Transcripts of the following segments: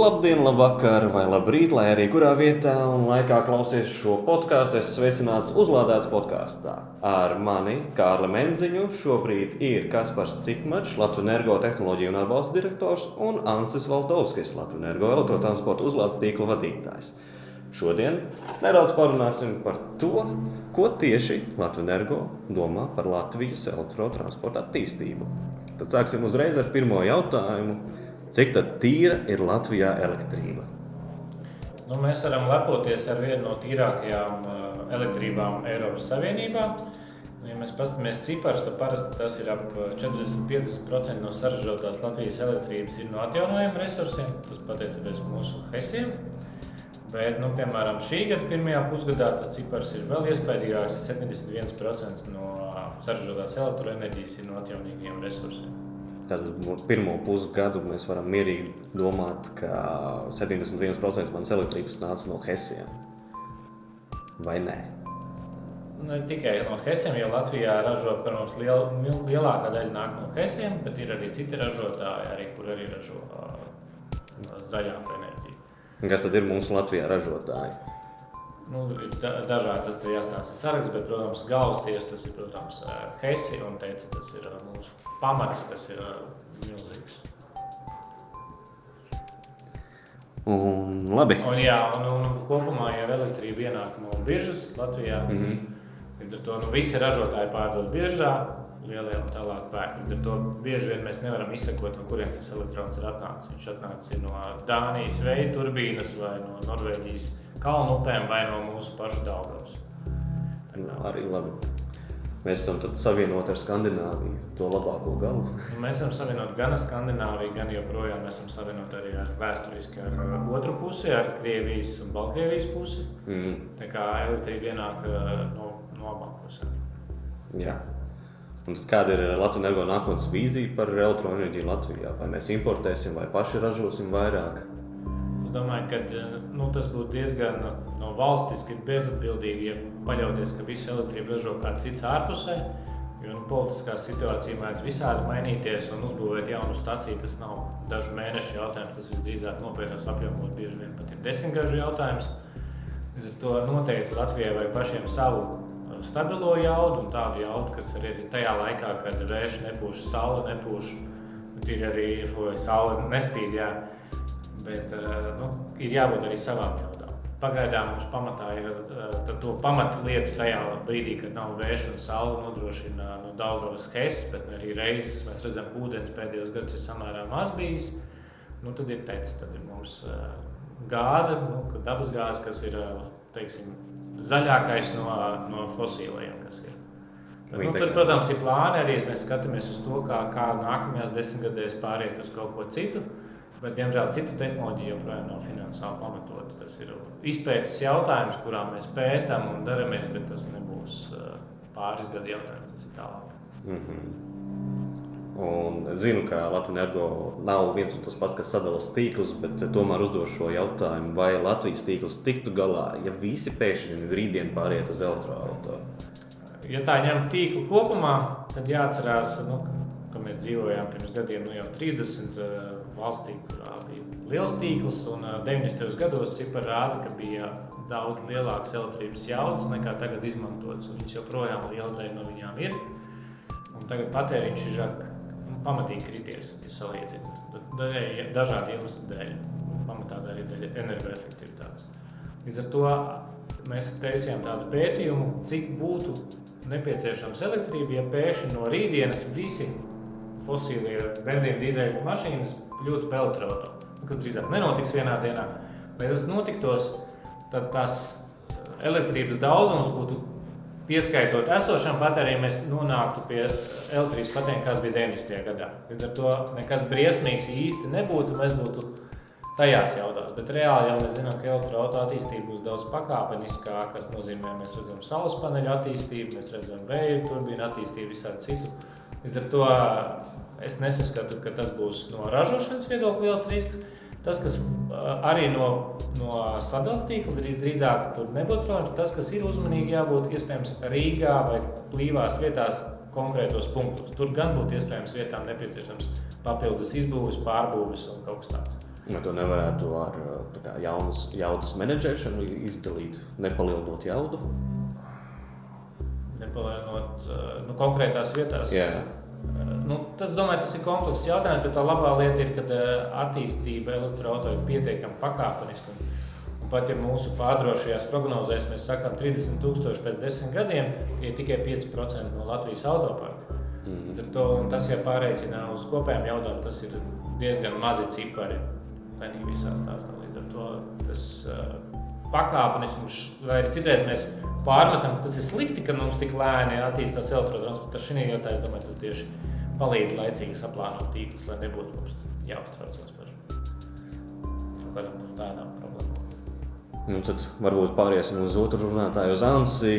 Labdien, labvakar, vai labrīt, lai arī kurā vietā un laikā klausies šo podkāstu. Es sveicināts uzlādēts podkāstā. Ar mani, Kārli Menziņu, šobrīd ir Kaspars Cikmačs, Latvijas energo tehnoloģiju un atbalsta direktors, un Ansis Valdovskis, Latvijas energo elektrotransporta uzlādes tīkla vadītājs. Šodien nedaudz parunāsim par to, ko tieši Latvijas energo domā par Latvijas elektrotransporta attīstību. Tad sāksim uzreiz ar pirmo jautājumu Cik tīra ir Latvijā elektrība? Nu, mēs varam lepoties ar vienu no tīrākajām uh, elektrībām Eiropas Savienībā. Ja mēs paskatāmies ciparus, tad parasti tas ir ap 40-50% uh, no saražotās Latvijas elektrības ir no atjaunojumiem resursiem. Tas pateicoties mūsu hesiem. Bet, nu, piemēram, šī gada pirmajā pusgadā tas cipars ir vēl iespaidīgāks. 71% no uh, saražotās elektroenerģijas ir no atjaunīgiem resursiem. Tad pirmo pusgadu mēs varam mierīgi domāt, ka 71% manas elektrības nāca no Hesiem. Vai nē? Ne tikai no Hesiem, jo Latvijā ražo protams, liel, lielākā daļa nāk no Hesiem, bet ir arī citi ražotāji, arī, kur arī ražo uh, zaļāku enerģiju. Kas tad ir mūsu Latvijā ražotāji? Nu, ir da, dažādi tas jāstāsta saraksts, bet, protams, galvas tiesa tas ir, protams, Hesi un teica, tas ir mūsu pamats, kas ir milzīgs. Un, labi. Un, jā, un, un kopumā jau elektrība ienāk no biržas Latvijā. Mm -hmm. Līdz ar to nu, visi ražotāji pārdod biržā, lielie un tālāk pērk. Līdz ar to bieži vien mēs nevaram izsekot, no kurienes tas elektrons ir atnācis. Viņš atnācis no Dānijas veida turbīnas vai no Norvēģijas kalnu upēm vai no mūsu pašu Daugavas. Nu, arī labi. Mēs esam savienoti ar Skandināviju, to labāko galu. Nu, mēs esam savienoti gan ar Skandināviju, gan joprojām esam savienoti arī ar vēsturiski ar otru pusi, ar Krievijas un Baltkrievijas pusi. Mm. Tā kā elektrība ienāk uh, no, no abām pusēm. Jā. Un kāda ir Latvijas energo nākotnes vīzija par elektroenerģiju Latvijā? Vai mēs importēsim, vai paši ražosim vairāk? Es domāju, ka nu, tas būtu diezgan no valstiski bezatbildīgi, ja paļauties, ka visu elektrību ražo kāds cits ārpusē. Jo nu, politiskā situācija mēdz visādi mainīties un uzbūvēt jaunu staciju. Tas nav dažu mēnešu jautājums, tas visdrīzāk nopietnos apjomos bieži vien pat ir desmitgažu jautājums. Līdz ar to noteikti Latvijai vajag pašiem savu stabilo jaudu un tādu jaudu, kas ir tajā laikā, kad vējš nepūš, saule nepūš, ir arī saule nespīd. Jā bet eh, nu, ir jābūt arī savām jautām. Pagaidām mums pamatā ir uh, to pamatlietu tajā brīdī, kad nav vējš un saule nodrošina no nu, Daugavas Hess, bet arī reizes mēs redzam, ūdens pēdējos gados ir samērā maz bijis. Nu, tad ir teicis, tad ir mums uh, gāze, nu, dabas gāze, kas ir teiksim, zaļākais no, no fosiliem, kas ir. Bet, nu, tad, protams, ir plāni arī, mēs skatāmies uz to, kā, kā nākamajās desmitgadēs pāriet uz kaut ko citu. Bet, diemžēl, citu tehnoloģiju joprojām nav finansiāli pamatota. Tas ir izpētes jautājums, kurā mēs pētām un daramies, bet tas nebūs pāris gadu jautājums. Tas ir tālāk. Mm -hmm. Un zinu, ka Latvijas energo nav viens un tas pats, kas sadala tīklus, bet tomēr uzdošu šo jautājumu, vai Latvijas tīkls tiktu galā, ja visi pēkšņi rītdien pāriet uz elektroautorātu. Ja tā ņem tīklu kopumā, tad jāatcerās, nu, ka mēs dzīvojām pirms gadiem, nu jau 30 valstī, kurā bija liels tīkls. Un 90. gados cipari rāda, ka bija daudz lielākas elektrības jaudas nekā tagad izmantotas. Viņas joprojām liela daļa no viņām ir. Un tagad patēriņš ir pamatīgi krities, ja salīdzinām. Dažādu iemeslu dēļ, pamatā arī dēļ energoefektivitātes. Līdz ar to mēs taisījām tādu pētījumu, cik būtu nepieciešams elektrība, ja pēkšņi no rītdienas visi fosilie benzīna dīzeļu mašīnas kļūtu par elektroautorātu. Kas drīzāk nenotiks vienā dienā, ja tas notiktos, tad tās elektrības daudzums būtu pieskaitot esošam patēriņam, mēs nonāktu pie elektrības patēriņa, kas bija 90. gadā. Līdz ar to nekas briesmīgs īsti nebūtu. Mēs būtu tajās jautās. Bet reāli jau mēs zinām, ka elektroautorāta attīstība būs daudz pakāpeniskāka. Tas nozīmē, mēs redzam saules paneļu attīstību, mēs redzam vēja turbīnu attīstību, visādi citu. Līdz ar to Es nesaskatu, ka tas būs no ražošanas viedokļa liels risks. Tas, kas arī no, no sadalījuma tīkla drīz, drīzāk tur nebūtu problēma, tas, kas ir uzmanīgi jābūt iespējams Rīgā vai plīvās vietās, konkrētos punktos. Tur gan būtu iespējams vietām nepieciešams papildus izbūves, pārbūves un kaut kas tāds. Vai to nevarētu ar kā, jaunas, jaudas menedžēšanu izdalīt, nepalielinot jaudu? Nepalielinot nu, konkrētās vietās. Jā. Nu, tas, domāju, tas ir komplekss jautājums, bet tā labā lieta ir, ka attīstība elektroautorā ir pietiekami pakāpeniska. Pat ja mūsu pārdrošajās prognozēs mēs sakām 30,000 pēc desmit gadiem, ir tikai 5% no Latvijas autoparka. Mm. To, tas, ja pārreķina uz kopējām jaudām, tas ir diezgan mazi cipari. Tā ir visā stāstā. Līdz ar to tas uh, pakāpenisms, vai arī citreiz mēs pārmetam, ka tas ir slikti, ka mums tik lēni attīstās elektrotransports. Tas šī vietā, es domāju, tas tieši palīdz laicīgi saplānot tīklus, lai nebūtu mums jāuztraucas par kādām tādām problēmām. Nu, tad varbūt pāriesim uz otru runātāju, uz Ansi.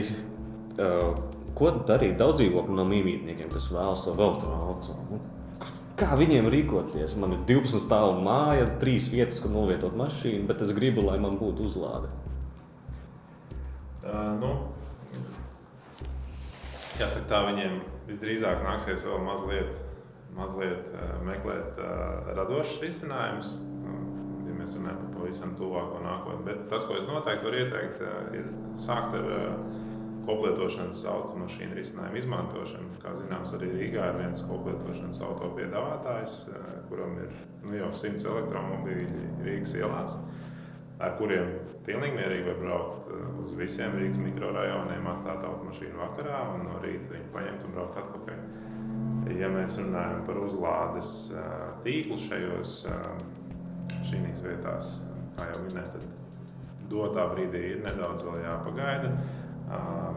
Uh, ko darīt daudz dzīvokļu no mīmītniekiem, kas vēlas savu elektroautorātu? Nu, kā viņiem rīkoties? Man ir 12 stāvu māja, trīs vietas, kur novietot mašīnu, bet es gribu, lai man būtu uzlāde. Uh, nu, jāsaka, tā viņiem visdrīzāk nāksies vēl mazliet, mazliet uh, meklēt uh, radošus risinājumus mēs runājam par pavisam tuvāko nākotni. Bet tas, ko es noteikti varu ieteikt, eh, ir sākt ar eh, koplietošanas automašīnu risinājumu izmantošanu. Kā zināms, arī Rīgā ir viens koplietošanas auto piedāvātājs, eh, kuram ir nu, jau simts elektromobīļi Rīgas ielās, ar kuriem pilnīgi mierīgi var braukt uz visiem Rīgas mikrorajoniem, atstāt automašīnu vakarā un no rīta viņu paņemt un braukt atpakaļ. Ja mēs runājam par uzlādes tīklu šajos šīs vietās, kā jau minēju, tad dotā brīdī ir nedaudz vēl jāpagaida.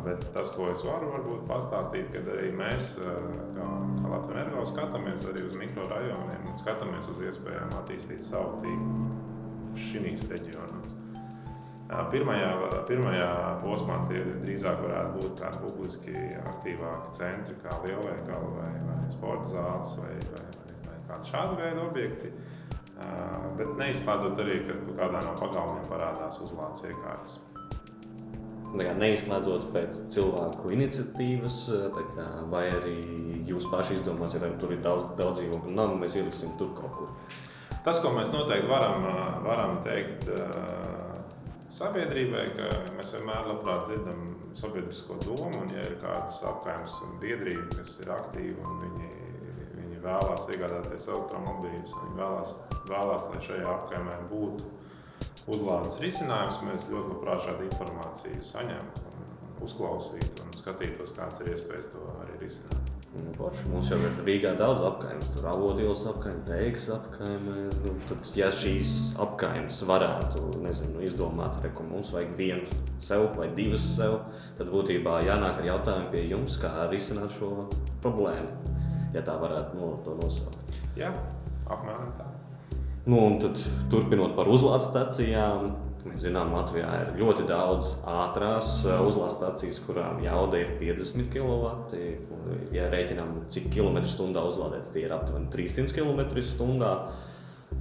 Bet tas, ko es varu varbūt pastāstīt, kad arī mēs, kā, kā Latvijas energo, skatāmies arī uz mikrorajoniem un skatāmies uz iespējām attīstīt savu tīklu šīs reģionos. Pirmajā, pirmajā posmā tie drīzāk varētu būt kādi publiski aktīvāki centri, kā lielveikali vai, vai sporta zāles vai, vai, vai, vai kādi šādi veidi objekti. Bet neizslēdzot arī, ka kādā no pagalmiem parādās uzlādes iekārtas. Neizslēdzot pēc cilvēku iniciatīvas, kā, vai arī jūs paši izdomāsiet, ja tur ir daudz, daudz dzīvokļu namu, mēs ieliksim tur kaut kur. Tas, ko mēs noteikti varam, varam teikt sabiedrībai, ka mēs vienmēr labprāt dzirdam sabiedrisko domu, un ja ir kādas apkaimes biedrība, kas ir aktīva un viņi vēlās iegādāties elektromobīļus, viņi vēlās, vēlās, lai šajā apkaimē būtu uzlādes risinājums, mēs ļoti labprāt šādu informāciju saņemtu, uzklausītu un skatītos, kāds ir iespējas to arī risināt. Nu, Porši, mums jau ir Rīgā daudz apgājumu, tur avotielas apgājumu, teiks apgājumu. Nu, tad, ja šīs apgājumas varētu nezinu, izdomāt, re, ka mums vajag vienu sev vai divas sev, tad būtībā jānāk ar jautājumu pie jums, kā risināt šo problēmu ja tā varētu no, to nosaukt. Jā, apmēram tā. Nu, un tad, turpinot par uzlādes stacijām, mēs zinām, Latvijā ir ļoti daudz ātrās uh, uzlādes stācijas, kurām jauda ir 50 kW. Ja rēķinām, cik kilometru stundā uzlādēt, tie ir aptuveni 300 km/h.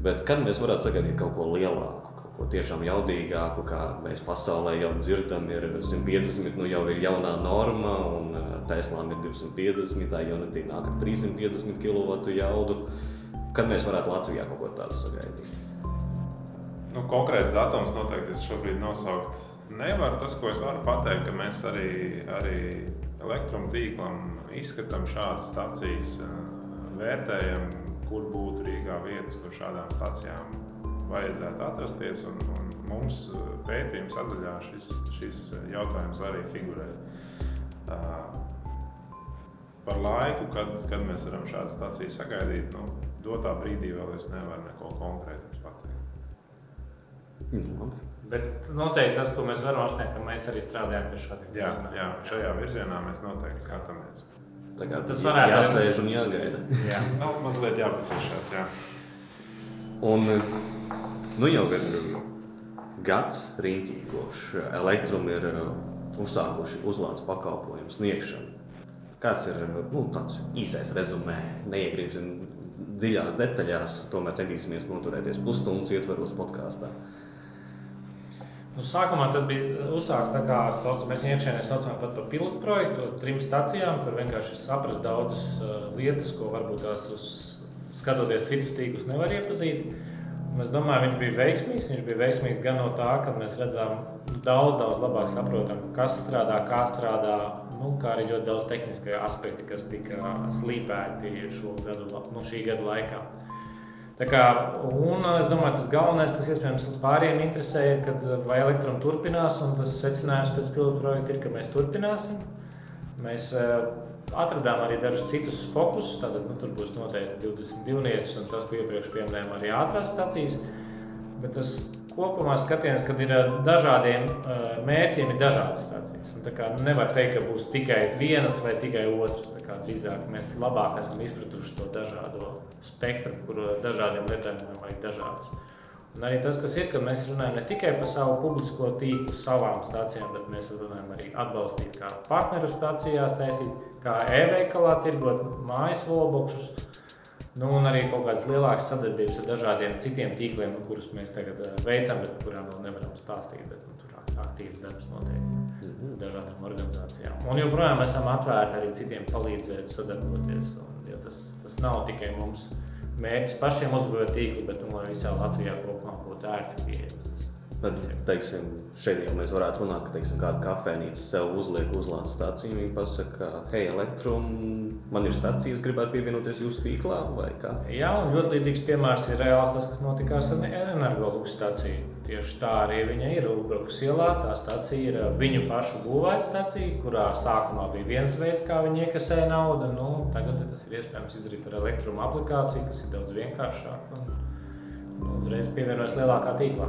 Bet kad mēs varētu sagaidīt kaut ko lielāku? ko tiešām jaudīgāku, kā mēs pasaulē jau dzirdam, ir 150, nu jau ir jaunā norma, un Teslām ir 250, tā Unity nāk ar 350 kW jaudu. Kad mēs varētu Latvijā kaut ko tādu sagaidīt? Nu, konkrēts datums noteikti es šobrīd nosaukt nevaru. Tas, ko es varu pateikt, ka mēs arī, arī elektrotīklam izskatām šādas stācijas, vērtējam, kur būtu Rīgā vietas, kur šādām stācijām vajadzētu atrasties. Un, un mums pētījuma sadaļā šis, šis jautājums arī figurē par laiku, kad, kad mēs varam šādu stāciju sagaidīt, nu, dotā brīdī vēl es nevaru neko konkrētu. Labi. Bet noteikti tas, ko mēs varam apspriest, ka mēs arī strādājam pie šādiem jā, jā, šajā virzienā mēs noteikti skatāmies. Tā kā tas varētu būt jāsēž un jāgaida. jā, nu, mazliet jāpaciešās. Jā. Un nu jau ir gads riņķī, kopš elektrum ir uzsākuši uzlādes pakalpojumu sniegšanu. Kāds ir nu, tāds īsais rezumē? Neiegribsim dziļās detaļās, tomēr centīsimies noturēties pusstundas ietvaros podkāstā. Nu, sākumā tas bija uzsākts tā kā sauc, mēs iekšēnē saucam par pilotu projektu, trim stacijām, kur vienkārši saprast daudzas uh, lietas, ko varbūt tās uz, skatoties citus tīklus nevar iepazīt. Es domāju, viņš bija veiksmīgs. Viņš bija veiksmīgs gan no tā, ka mēs redzam, daudz, daudz labāk saprotam, kas strādā, kā strādā, nu, kā arī ļoti daudz tehniskie aspekti, kas tika slīpēti šo gadu, nu, šī gada laikā. Kā, un es domāju, tas galvenais, kas iespējams pāriem interesē, ir, kad vai elektrona turpinās, tas secinājums pēc pilotu projekta ir, ka mēs turpināsim. Mēs uh, atradām arī dažus citus fokusus. Tātad, nu, tur būs noteikti 22 nieces, un tas, ko iepriekš pieminējām, arī ātrās stācijas. Bet tas kopumā skatiens, kad ir dažādiem uh, mērķiem, ir dažādas stācijas. Un, kā, nevar teikt, ka būs tikai vienas vai tikai otras. Drīzāk mēs labāk esam izpratuši to dažādo spektru, kur dažādiem lietotājiem vajag dažādus. Un arī tas, kas ir, ka mēs runājam ne tikai par savu publisko tīklu, savām stācijām, bet mēs runājam arī atbalstīt kā partneru stācijās, taisīt, kā e-veikalā tirgot mājas volbokšus. Nu, un arī kaut kādas lielākas sadarbības ar dažādiem citiem tīkliem, nu, kurus mēs tagad uh, veicam, bet kurām vēl nevaram stāstīt. Bet, nu, tur aktīvs darbs notiek mhm. dažādām organizācijām. Un joprojām esam atvērti arī citiem palīdzēt, sadarboties. Un, tas, tas nav tikai mums mērķis pašiem uzbūvēt tīklu, bet nu, lai visā Latvijā kopumā būtu ērti pieejams. Bet, teiksim, šeit jau mēs varētu runāt, ka teiksim, kāda kafejnīca sev uzliek uzlādes stāciju. Viņi pasaka, hei, elektrum, man ir stācijas, gribētu pievienoties jūsu tīklā vai kā? Jā, un ļoti līdzīgs piemērs ir reāls tas, kas notikās ar energoluks stāciju. Tieši tā arī viņa ir. Ulbrukas ielā tā stācija ir viņu pašu būvēta stācija, kurā sākumā bija viens veids, kā viņi iekasēja naudu. Nu, tagad tas ir iespējams izdarīt ar elektruma aplikāciju, kas ir daudz vienkāršāk un nu, uzreiz pievienojas lielākā tīklā.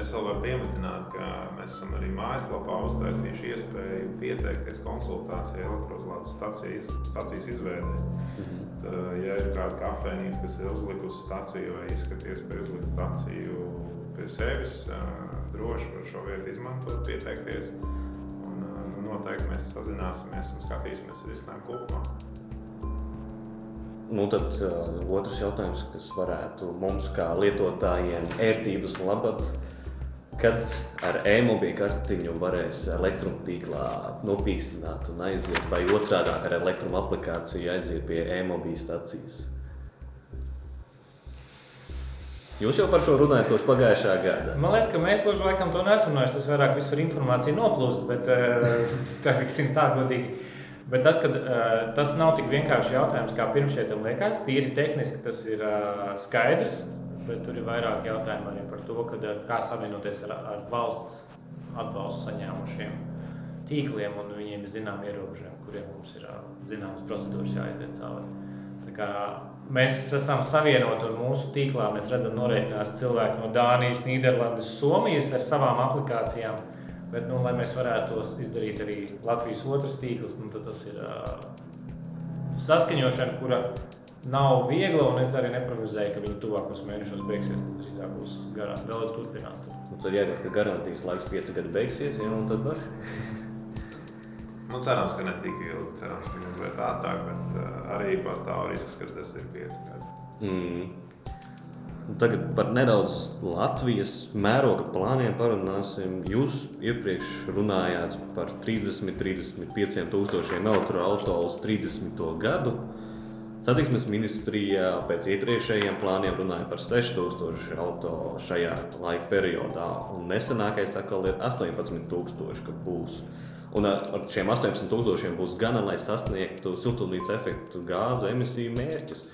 Es vēl varu pieminēt, ka mēs esam arī mājaslapā uztaisījuši iespēju pieteikties konsultācijai elektrozlādes stacijas, stacijas izveidē. -hmm. Tā, ja ir kāda kafejnīca, kas ir uzlikusi staciju vai izskata iespēju uzlikt staciju pie sevis, droši var šo vietu izmantot, pieteikties. Un, nu, noteikti mēs sazināsimies un skatīsimies risinājumu kopumā. Nu, tad uh, otrs jautājums, kas varētu mums, kā lietotājiem, ērtības labad, Kad ar e-mobīlu kartiņu varēs elektrotīklā nopīstināt un aiziet, vai otrādi ar elektromu aplikāciju aiziet pie e-mobīlu stācijas? Jūs jau par šo runājat kopš pagājušā gada. Man liekas, ka mēs kopš laikam to nesam runājuši. Tas vairāk visur informācija noplūst, bet eh, tā ir tā godīgi. Bet tas, ka, uh, tas nav tik vienkārši jautājums, kā pirms šeit liekas. Tīri tehniski tas ir uh, skaidrs bet tur ir vairāk jautājumu arī par to, kad, eh, kā savienoties ar, ar valsts atbalstu saņēmušiem tīkliem, un viņiem ir zināmi ierobežojumi, kuriem mums ir eh, zināmas procedūras jāiziet cauri. Mēs esam savienoti un mūsu tīklā mēs redzam, norēķinās cilvēki no Dānijas, Nīderlandes, Somijas ar savām aplikācijām. Bet, nu, lai mēs varētu to izdarīt arī Latvijas otrs tīkls, nu, tas ir uh, saskaņošana, kura nav viegla, un es arī neprognozēju, ka viņi tuvākos mēnešos beigsies. Tas drīzāk būs garām, vēl turpināt. Nu, tad jāgaida, ka garantijas laiks pieci gadi beigsies, ja, un tad var. nu, cerams, ka ne tik ilgi, cerams, ka mazliet ātrāk, bet uh, arī pastāv risks, ka tas ir pieci gadi. Mm. Tagad par nedaudz Latvijas mēroga plāniem parunāsim. Jūs iepriekš runājāt par 30, 35 tūkstošiem elektroautorātu uz 30. gadu. Satiksmes ministrijā pēc iepriekšējiem plāniem runāja par 6000 auto šajā laika periodā, un nesenākais atkal ir 18000, kad būs. Un ar šiem 18,000 būs gana, lai sasniegtu siltumnīca efektu gāzu emisiju mērķus.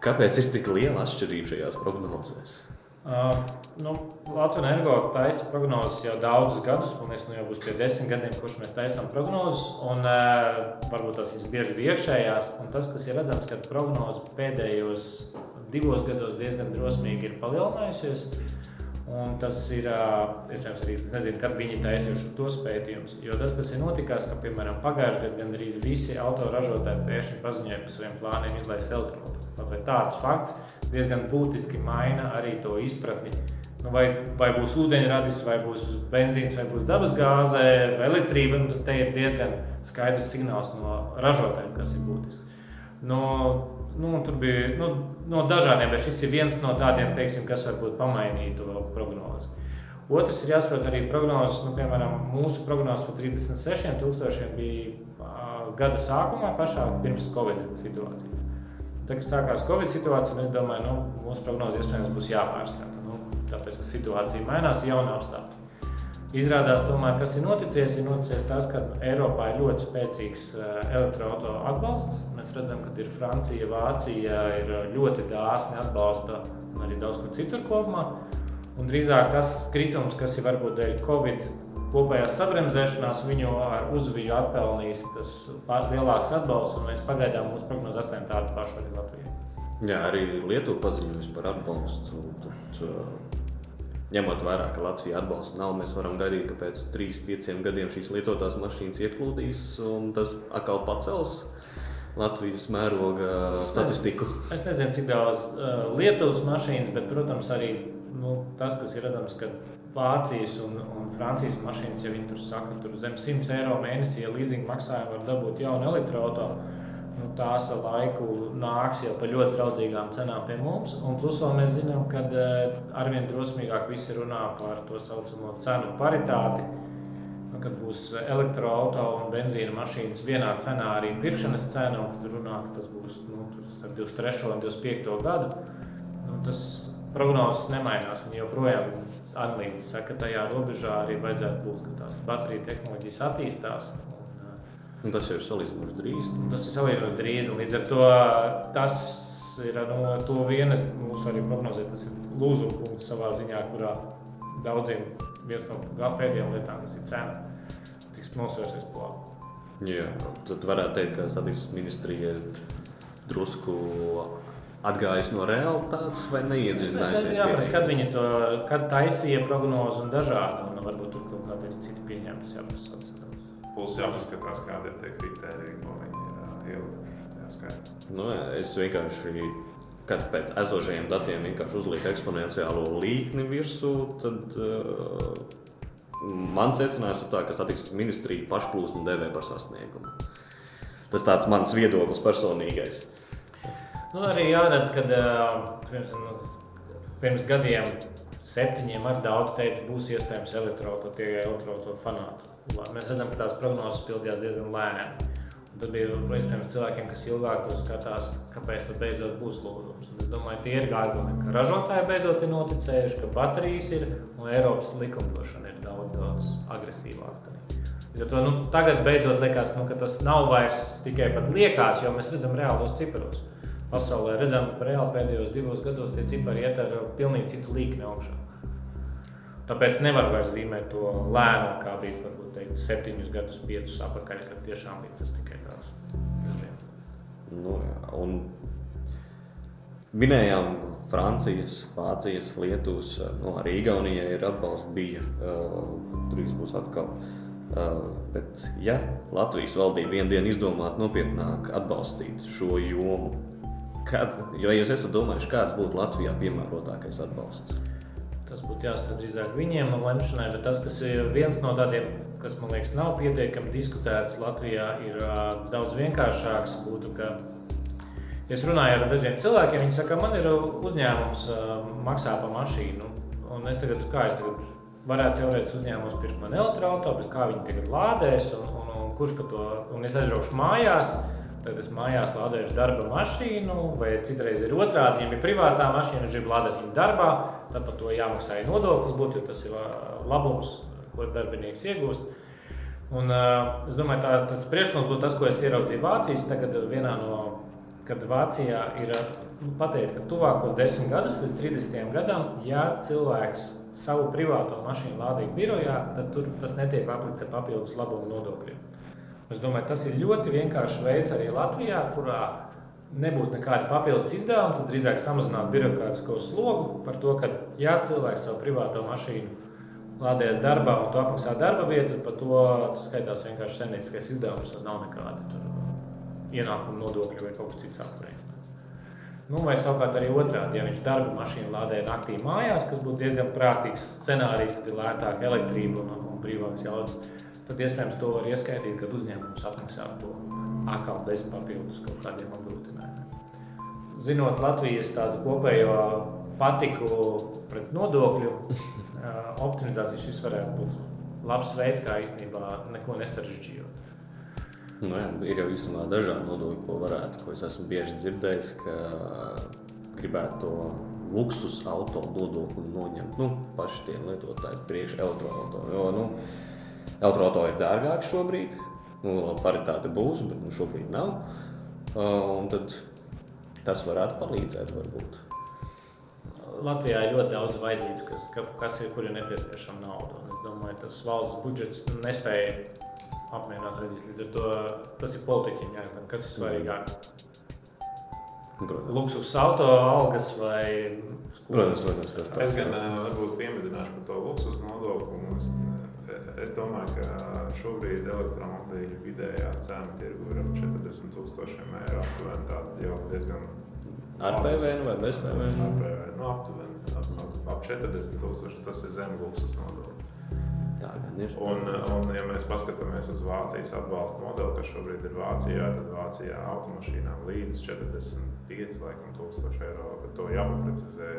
Kāpēc ir tik liela atšķirība šajās prognozēs? Uh, nu, Latvijas energo taisa prognozes jau daudzus gadus. Man liekas, nu jau būs pie desmit gadiem, kurš mēs taisām prognozes. Un, uh, varbūt tas ir bieži bija iekšējās. Tas, kas ir redzams, ka prognoze pēdējos divos gados diezgan drosmīgi ir palielinājusies. Un tas ir iespējams arī tas, nezinu, kad viņi taisījuši tos pētījumus. Jo tas, kas ir notikās, ka, piemēram, pagājušajā gadā gandrīz visi autoražotāji pēkšņi paziņoja par saviem plāniem izlaist elektromobiļus. Tāds fakts diezgan būtiski maina arī to izpratni. Nu, vai, vai būs ūdeņradis, vai būs benzīns, vai būs dabasgāze, vai elektrība. Nu, tad ir diezgan skaidrs signāls no ražotājiem, kas ir būtisks. No, nu, tur bija nu, no dažādiem, bet šis ir viens no tādiem, teiksim, kas varbūt pamainīja to prognozi. Otrs ir jāsaprot arī prognozes, nu, piemēram, mūsu prognozes par 36,000 bija gada sākumā, pašā pirms Covid situācijas. Tad, kad sākās Covid situācija, es domāju, ka nu, mūsu prognoze iespējams būs jāpārskata. Nu, tāpēc, ka situācija mainās, jauna apstākļi. Izrādās, tomēr, kas ir noticis, ir noticis tas, ka Eiropā ir ļoti spēcīgs elektroautorāta atbalsts. Mēs redzam, ka ir Francija, Vācija ir ļoti dāsni atbalsta un arī daudz kur citur kopumā. Un drīzāk tas kritums, kas ir varbūt dēļ Covid kopējās sabremzēšanās, viņu ar uzviju atpelnījis tas lielāks atbalsts, un mēs pagaidām mūsu prognozes esam tādu pašu arī Latvijai. Jā, arī Lietuva paziņojusi par atbalstu. Tad, uh ņemot vērā, ka Latvija atbalsta nav, mēs varam gaidīt, ka pēc 3-5 gadiem šīs lietotās mašīnas ieplūdīs un tas atkal pacels. Latvijas mēroga statistiku. Es nezinu, cik daudz uh, Lietuvas mašīnas, bet, protams, arī nu, tas, kas ir redzams, ka Vācijas un, un Francijas mašīnas, ja viņi tur saka, tur zem 100 eiro mēnesī, ja leasing maksājumu var dabūt jaunu elektroautomašīnu nu, tās ar laiku nāks jau par ļoti draudzīgām cenām pie mums. Un plus vēl mēs zinām, ka eh, arvien drosmīgāk visi runā par to saucamo cenu paritāti. Nu, kad būs elektroautorāta un benzīna mašīnas vienā cenā, arī pirkšanas cena, un tad runā, ka tas būs nu, ar 23. un 25. gadu. Nu, tas prognozes nemainās. Viņi joprojām analītiski saka, ka tajā robežā arī vajadzētu būt, ka tās bateriju tehnoloģijas attīstās. Un tas jau ir salīdzinoši drīz. Tas ir salīdzinoši drīz. Līdz ar to tas ir no to vienas mūsu arī prognozē. Tas ir lūzuma punkts savā ziņā, kurā daudziem viens no pēdējām lietām, kas ir cena, tiks nosvērsies plānā. Jā, tad varētu teikt, ka satiksmes ministrija drusku atgājis no realitātes vai neiedziļinājusies. Jā, bet kad viņi to kad taisīja prognozi un dažādi, un varbūt tur kaut kādi citi pieņemti, jāprasa. Plus jāpaskatās, kādi ir tie kriteriji, ko viņi ir ielikuši. Nu, es vienkārši, kad pēc esošajiem datiem vienkārši uzlieku eksponenciālo līkni virsū, tad uh, man secinājums ir tā, ka satiksmes ministrija pašplūsmu devē par sasniegumu. Tas tāds mans viedoklis personīgais. Nu, arī jāredz, ka pirms, nu, pirms gadiem septiņiem ar daudz teica, būs iespējams elektroautorāta, tie elektroautorāta fanāti. Mēs redzam, ka tās prognozes pildījās diezgan lēni. Tad bija iespējams cilvēkiem, kas ilgāk to skatās, kāpēc tas beidzot būs lūgums. Un es domāju, tie ir argumenti, ka ražotāji beidzot ir noticējuši, ka baterijas ir un Eiropas likumdošana ir daudz, daudz agresīvāka. To, nu, tagad beidzot liekas, nu, ka tas nav vairs tikai pat liekas, jo mēs redzam reālos ciparos. Pasaulē redzam, ka reāli pēdējos divos gados tie cipari iet ar pilnīgi citu līkni augšā. Tāpēc nevar vairs zīmēt to lēnu, kā bija varbūt teikt, septiņus gadus, piecus atpakaļ, kad tiešām bija tas tikai tāds. Nu, jā, un minējām Francijas, Vācijas, Lietuvas, no arī Igaunijai ir atbalsts bija. Uh, tur viss būs atkal. Uh, bet, ja Latvijas valdība vienu dienu izdomātu nopietnāk atbalstīt šo jomu, kad, jo jūs esat domājuši, kāds būtu Latvijā piemērotākais atbalsts? Tas būtu jāstrādā drīzāk viņiem lemšanai, bet tas, kas ir viens no tādiem, kas man liekas nav pietiekami diskutēts Latvijā, ir uh, daudz vienkāršāks. Būtu, ka, es runāju ar dažiem cilvēkiem, viņi saka, man ir uzņēmums, uh, maksā par mašīnu. Un es tagad, kā es tagad varētu teorētiski uzņēmums pirkt man elektroautorātu, bet kā viņi tagad lādēs un, un, un kurš to, un es aizbraukšu mājās. Tad es mājās lādēšu darba mašīnu, vai citreiz ir otrādi. Ja ir privātā mašīna, es gribu lādēt viņu darbā, tad par to jāmaksā nodoklis, būt, jo tas ir labums, ko darbinieks iegūst. Un, uh, es domāju, tā, tas priekšlikums būtu tas, ko es ieraudzīju Vācijas. Tagad vienā no, kad Vācijā ir nu, pateicis, ka tuvākos desmit gadus, līdz 30 gadam, ja cilvēks savu privāto mašīnu lādīja birojā, tad tur tas netiek aplikts ar papildus labumu nodokļiem. Es domāju, tas ir ļoti vienkāršs veids arī Latvijā, kurā nebūtu nekāda papildus izdevuma. Tas drīzāk samazinātu birokrātisko slogu par to, ka, ja cilvēks savu privāto mašīnu lādējas darbā un to apmaksā darba vietu, par to skaitās vienkārši senītiskais izdevums nav nekāda ienākuma nodokļa vai kaut kas cits aprēķināts. Nu, vai savukārt arī otrādi, ja viņš darba mašīnu lādē naktī mājās, kas būtu diezgan prātīgs scenārijs, tad ir lētāka elektrība un, un brīvāks jaudas tad iespējams to var ieskaitīt, kad uzņēmums apmaksā to atkal bez papildus kaut kādiem apgrūtinājumiem. Zinot Latvijas tādu kopējo patiku pret nodokļu optimizāciju, šis varētu būt labs veids, kā īstenībā neko nesarežģījot. Nu, jā, ir jau īstenībā dažādi nodokļi, ko varētu, ko es esmu bieži dzirdējis, ka gribētu to luksus auto nodokli noņemt. Nu, paši tie lietotāji priekš elektroauto. Jo, nu, elektroauto ir dārgāk šobrīd, nu, paritāte būs, bet nu, šobrīd nav. Uh, un tad tas varētu palīdzēt varbūt. Latvijā ir ļoti daudz vajadzību, kas, kas ir, kur ir nepieciešama nauda. Un es domāju, tas valsts budžets nespēja apmierināt vajadzības. Līdz ar to tas ir politiķiem jāzina, kas ir svarīgāk. Luksus auto algas vai Protams, protams, tas ir. Es gan varbūt piemedināšu par to luksus nodokli. Mums, es domāju, ka šobrīd elektromobīļu vidējā cena tirgu ir ap 40 tūkstošiem eiro. Aptuveni tāda jau diezgan. Ar PVN vai bez PVN? Ar PVN. Nu, aptuveni ap, ap, ap 40 tūkstoši. Tas ir zem luksus nodokli. Tā gan ir. Un, un, ja mēs paskatāmies uz Vācijas atbalsta modeli, kas šobrīd ir Vācijā, tad Vācijā automašīnām līdz 45 laikam, tūkstoši eiro. Bet to jāprecizē.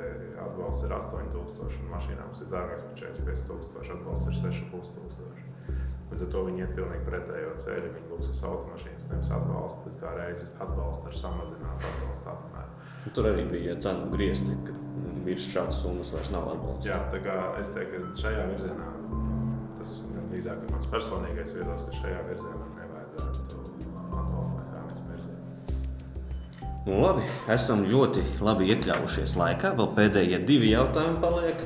Atbalsts ir 8000, un mašīnām ir dārgāks par 45 tūkstoši. Atbalsts ir 6,5 tūkstoši. Līdz ar to viņi iet pilnīgi pretējo ceļu. Viņi lūdz uz automašīnas, nevis atbalstu. Tas kā reizes atbalsta ar samazinātu atbalstu apmēru. Tur arī bija cenu griezti, ka virs šādas summas vairs nav atbalsta. Jā, tā kā es teiktu, ka šajā virzienā tas drīzāk ir mans personīgais viedoklis, ka šajā virzienā nevajadzētu atbalstīt. Nu, labi, esam ļoti labi iekļāvušies laikā. Vēl pēdējie divi jautājumi paliek.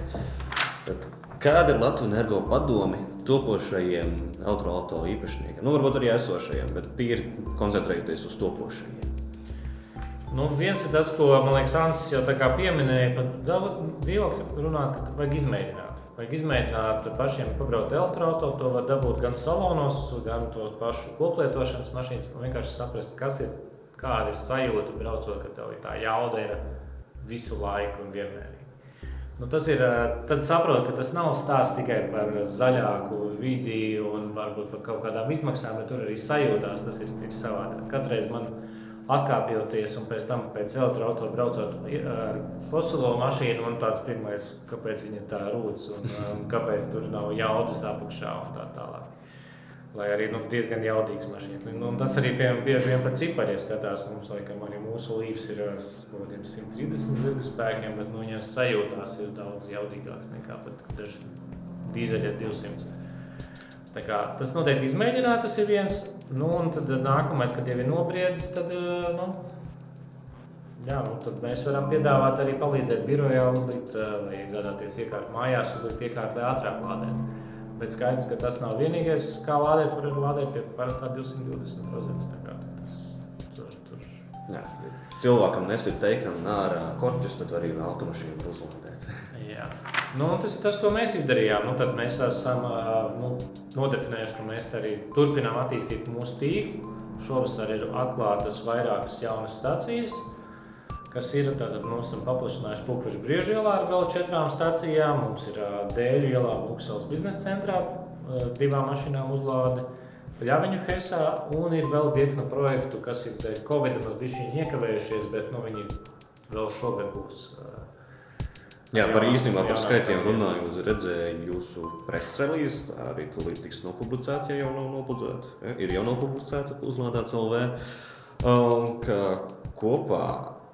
Tad, kāda ir Latvijas energo padomi topošajiem elektroautorāta īpašniekiem? Nu, varbūt arī esošajiem, bet tīri koncentrējoties uz topošajiem. Nu, viens ir tas, ko man liekas, Ansis jau pieminēja, par dzīvokļu runāt, ka vajag izmēģināt. Vajag izmēģināt pašiem pabraukt elektroautorātu, to var dabūt gan salonos, gan to pašu koplietošanas mašīnas. Vienkārši saprast, kas ir, kāda ir sajūta braucot, ka tev tā jauda ir visu laiku un vienmērīgi. Nu, tas ir, tad saprot, ka tas nav stāsts tikai par zaļāku vidi un varbūt par kaut kādām izmaksām, bet tur arī sajūtās tas ir, ir savādāk. Katreiz man ir atkāpjoties un pēc tam pēc elektroautorāta braucot ar fosilo mašīnu, man tāds pirmais, kāpēc viņa tā rūc un um, kāpēc tur nav jaudas apakšā un tā tālāk. Lai arī nu, diezgan jaudīgs mašīnas. Nu, tas arī piemēram, bieži vien par cipariem skatās. Mums, laikam, arī mūsu līnijas ir ar kaut kādiem 130 zirga spēkiem, bet nu, viņas sajūtās ir daudz jaudīgākas nekā daži dīzeļi ar 200. Kā, tas noteikti izmēģināt, tas ir viens. Nu, un tad nākamais, kad jau ir nobriedis, tad, eh, nu, jā, nu, tad mēs varam piedāvāt arī palīdzēt birojā uzlikt eh, vai iegādāties iekārtu mājās, uzlikt iekārtu, lai ātrāk lādētu. Bet skaidrs, ka tas nav vienīgais, kā lādēt, var lādēt pie parastā 220 rozemes. Tas tur, tur. Jā. Cilvēkam nesit teikam ārā korķus, tad arī automašīnu uzlādēt. Jā. Nu, tas ir tas, ko mēs izdarījām. Nu, tad mēs esam nu, nodefinējuši, ka mēs arī turpinām attīstīt mūsu tīklu. Šovasar ir atklātas vairākas jaunas stācijas, kas ir. Tātad mums esam paplašinājuši Pūkušu briežu ielā ar vēl četrām stācijām. Mums ir Dēļu ielā Buksels biznesa centrā divām mašīnām uzlāde. Pļaviņu Hesā un ir vēl virkne projektu, kas ir dēļ Covid mazliet iekavējušies, bet nu, viņi vēl šogad būs Jā, par īstenībā par skaitļiem runājot, redzēju jūsu presrelīzi. Tā arī tūlīt tiks nopublicēta, ja jau nav nopublicēta. Ir jau nopublicēta uzlādēts LV. Um, ka kopā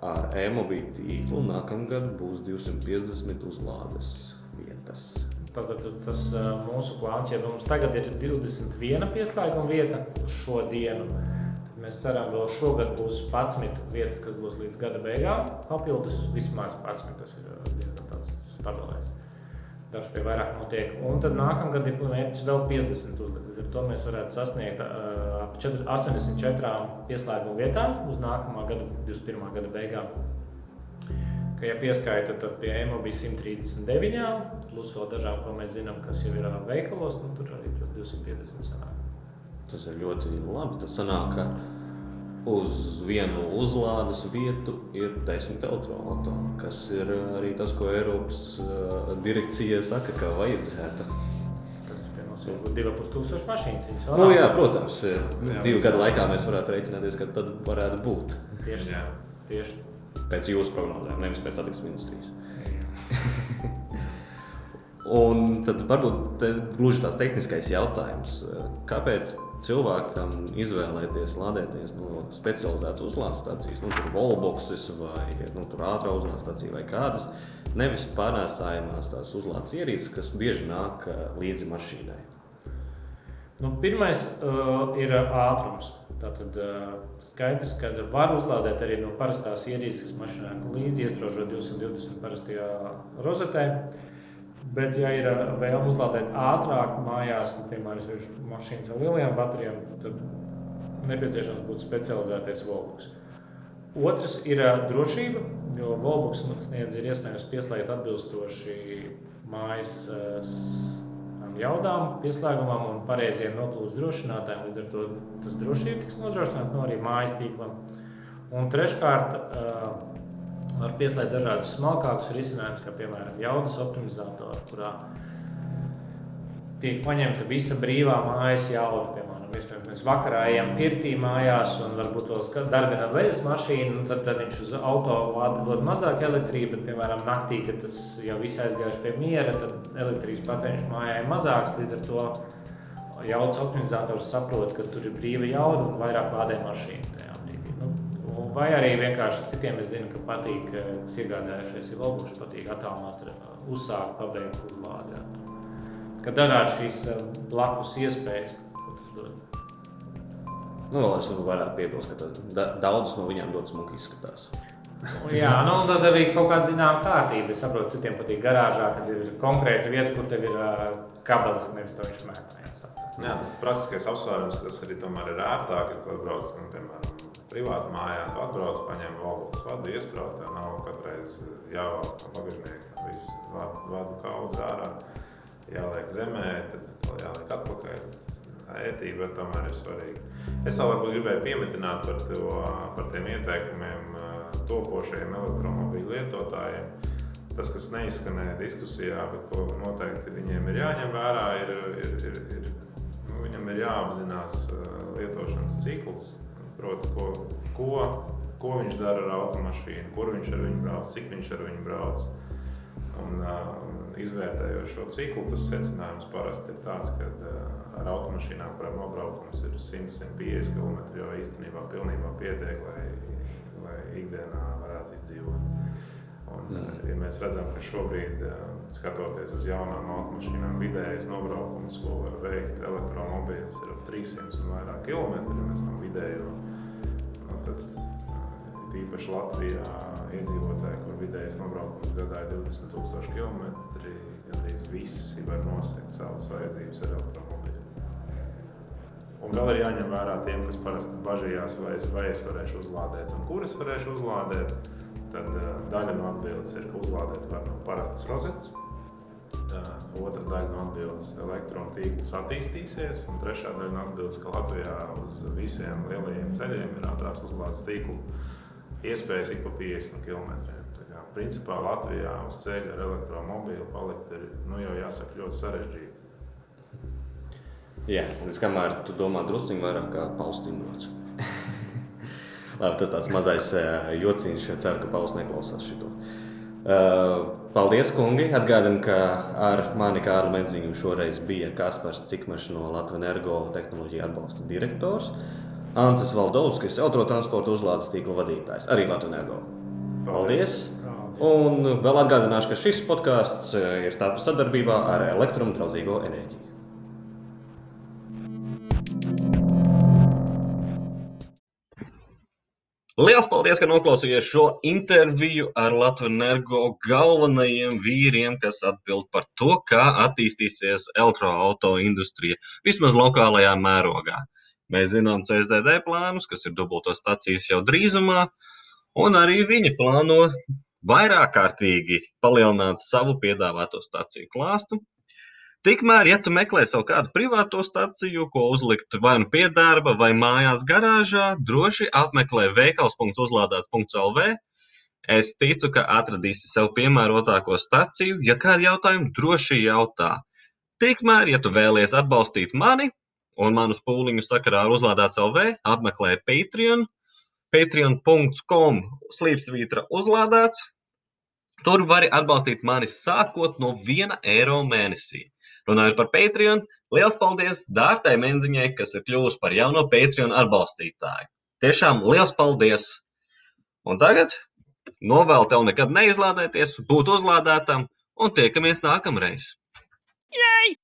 ar e-mobīlu tīklu nākamgad būs 250 uzlādes vietas. Tātad tas mūsu plāns, ja mums tagad ir 21 pieslēguma vieta uz šo dienu, tad mēs ceram, ka šogad būs 11 vietas, kas būs līdz gada beigām. Papildus vismaz 11. Tas ir stabilais. Darbs pie vairāk notiek. Un tad nākamgad ir mērķis vēl 50 uzlikt. Līdz ar to mēs varētu sasniegt uh, ap 84 pieslēgumu vietām uz nākamā gada, 21. gada beigām. Ka, ja pieskaita, tad pie EMO bija 139, plus vēl dažām, ko mēs zinām, kas jau ir veikalos, nu, tur arī tas 250 sanāk. Tas ir ļoti labi. Tas sanāk, ka uz vienu uzlādes vietu ir desmit elektroautorāti, kas ir arī tas, ko Eiropas uh, direkcija saka, ka vajadzētu. Mašīnas. Nu, jā, protams, jā, divu gadu laikā mēs varētu rēķināties, ka tad varētu būt. Tieši tā. Tieši. Pēc jūsu prognozēm, nevis pēc attīstības ministrijas. Un tad varbūt gluži tāds tehniskais jautājums. Kāpēc cilvēkam izvēlēties lādēties no specializētas uzlādes stācijas, nu, tur volboxes vai nu, ātrā uzlādes stācija vai kādas, nevis pārnēsājumās tās uzlādes ierīces, kas bieži nāk līdzi mašīnai? Nu, pirmais uh, ir ātrums. Tātad uh, skaidrs, ka var uzlādēt arī no parastās ierīces, kas mašīnā līdzi iesprāžot 220 parastajā rozetē. Bet, ja ir vēlme uzlādēt ātrāk mājās, nu, piemēram, ir mašīnas ar lielajām baterijām, tad nepieciešams būt specializēties Volkswagen. Otrs ir drošība, jo Volkswagen sniedz ir iespējams pieslēgt atbilstoši mājas jaudām, pieslēgumam un pareiziem noplūdes drošinātājiem. Līdz ar to tas drošība tiks nodrošināta no arī mājas tīklam. Un treškārt, var pieslēgt dažādus smalkākus risinājumus, kā piemēram jaudas optimizatoru, kurā tiek paņemta visa brīvā mājas jauda. Piemēram, Iespējams, mēs vakarā ejam pirtī mājās un varbūt vēl darbinām veļas mašīnu, un tad, tad viņš uz auto dod mazāk elektrības, bet, piemēram, naktī, kad tas jau viss aizgājuši pie miera, tad elektrības patēriņš mājā ir mazāks. Līdz ar to jaudas optimizators saprot, ka tur ir brīva jauda un vairāk lādē mašīnu. Nu, vai arī vienkārši citiem es zinu, ka patīk, kas iegādājušies ir lobuši, patīk attālināt, uzsākt, pabeigt uzlādēt. Ka dažādi šīs blakus iespējas, Nu, vēl es varētu piebilst, ka da, daudzas no viņām ļoti smuki izskatās. Jā, nu, tad arī kaut kāda zināmā kārtība. Es saprotu, citiem patīk garāžā, kad ir konkrēta vieta, kur tev ir uh, kabelis, nevis to viņš mētā. Jā, tas ir praktiskais apsvērums, kas arī tomēr ir ērtāk, ja tu atbrauc, un, piemēram, privāti mājā, tu atbrauc, paņem valdes vadu, iesprāut, tā nav katreiz jāvelk no bagāžnieka, visu vadu, vadu kaudz ārā, jāliek zemē, tad jāliek atpakaļ ētība tomēr ir svarīga. Es vēl varbūt gribēju pieminēt par, to, par tiem ieteikumiem topošajiem elektromobīļu lietotājiem. Tas, kas neizskanēja diskusijā, bet ko noteikti viņiem ir jāņem vērā, ir, ir, ir, ir nu, viņam ir jāapzinās lietošanas cikls. Proti, ko, ko, ko viņš dara ar automašīnu, kur viņš ar viņu brauc, cik viņš ar viņu brauc. Un, uh, izvērtējot šo ciklu, tas secinājums parasti ir tāds, ka uh, ar automašīnām, kurām nobraukums ir 100-150 km, jau īstenībā pilnībā pietiek, lai, lai ikdienā varētu izdzīvot. Un, mm. ja mēs redzam, ka šobrīd, skatoties uz jaunām automašīnām, vidējais nobraukums, ko var veikt elektromobīls, ir ap 300 un vairāk kilometru. Ja mēs tam vidējo, nu, tad īpaši Latvijā iedzīvotāji, kur vidējais nobraukums gadā ir 20,000 km, arī visi var nosegt savas vajadzības ar elektromobīlu. Un vēl ir jāņem vērā tiem, kas parasti bažījās, vai es, vai es varēšu uzlādēt un kur es varēšu uzlādēt. Tad uh, daļa no atbildes ir, ka uzlādēt var no parastas rozetes. Otra daļa no atbildes - elektronu tīkls attīstīsies. Un trešā daļa no atbildes - ka Latvijā uz visiem lielajiem ceļiem ir ātrās uzlādes tīklu iespējas ik pa 50 km. Kā, principā Latvijā uz ceļa ar elektromobīlu palikt ir nu, jau jāsaka ļoti sarežģīti. Jā, līdz kamēr tu domā drusciņā vairāk kā paustīnots. Labi, tas tāds mazais jociņš. Ceru, ka Pauls neklausās šo. Uh, paldies, kungi! Atgādinu, ka ar mani Kārlu Menziņu šoreiz bija Kaspars Cikmašs no Latvijas Energo tehnoloģija atbalsta direktors. Ancis Valdovskis, autotransporta uzlādes tīkla vadītājs, arī Latvijas Energo. Paldies! Un vēl atgādināšu, ka šis podkāsts ir tapis sadarbībā ar elektromaģisko enerģiju. Lielas paldies, ka noklausījāties šo interviju ar Latvijas energo galvenajiem vīriem, kas atbild par to, kā attīstīsies elektroautorāta industrija vismaz lokālajā mērogā. Mēs zinām CSDD plānus, kas ir dubulto stacijas jau drīzumā, un arī viņi plāno vairāk kārtīgi palielināt savu piedāvāto staciju klāstu. Tikmēr, ja tu meklē savu kādu privāto staciju, ko uzlikt vai nu pie darba, vai mājās garāžā, droši apmeklē veikals.uzlādēts.lv. Es ticu, ka atradīsi sev piemērotāko staciju. Ja kādi jautājumi, droši jautā. Tikmēr, ja tu vēlies atbalstīt mani un manus pūliņus sakarā ar uzlādēts LV, apmeklē Patreon, patreon.com slīpsvītra uzlādēts, Tur vari atbalstīt mani sākot no 1 eiro mēnesī. Runājot par Patreon, liels paldies Dārtai Menziņai, kas ir kļuvusi par jauno Patreon atbalstītāju. Tiešām liels paldies! Un tagad novēlu tev nekad neizlādēties, būt uzlādētam un tiekamies nākamreiz! Yay!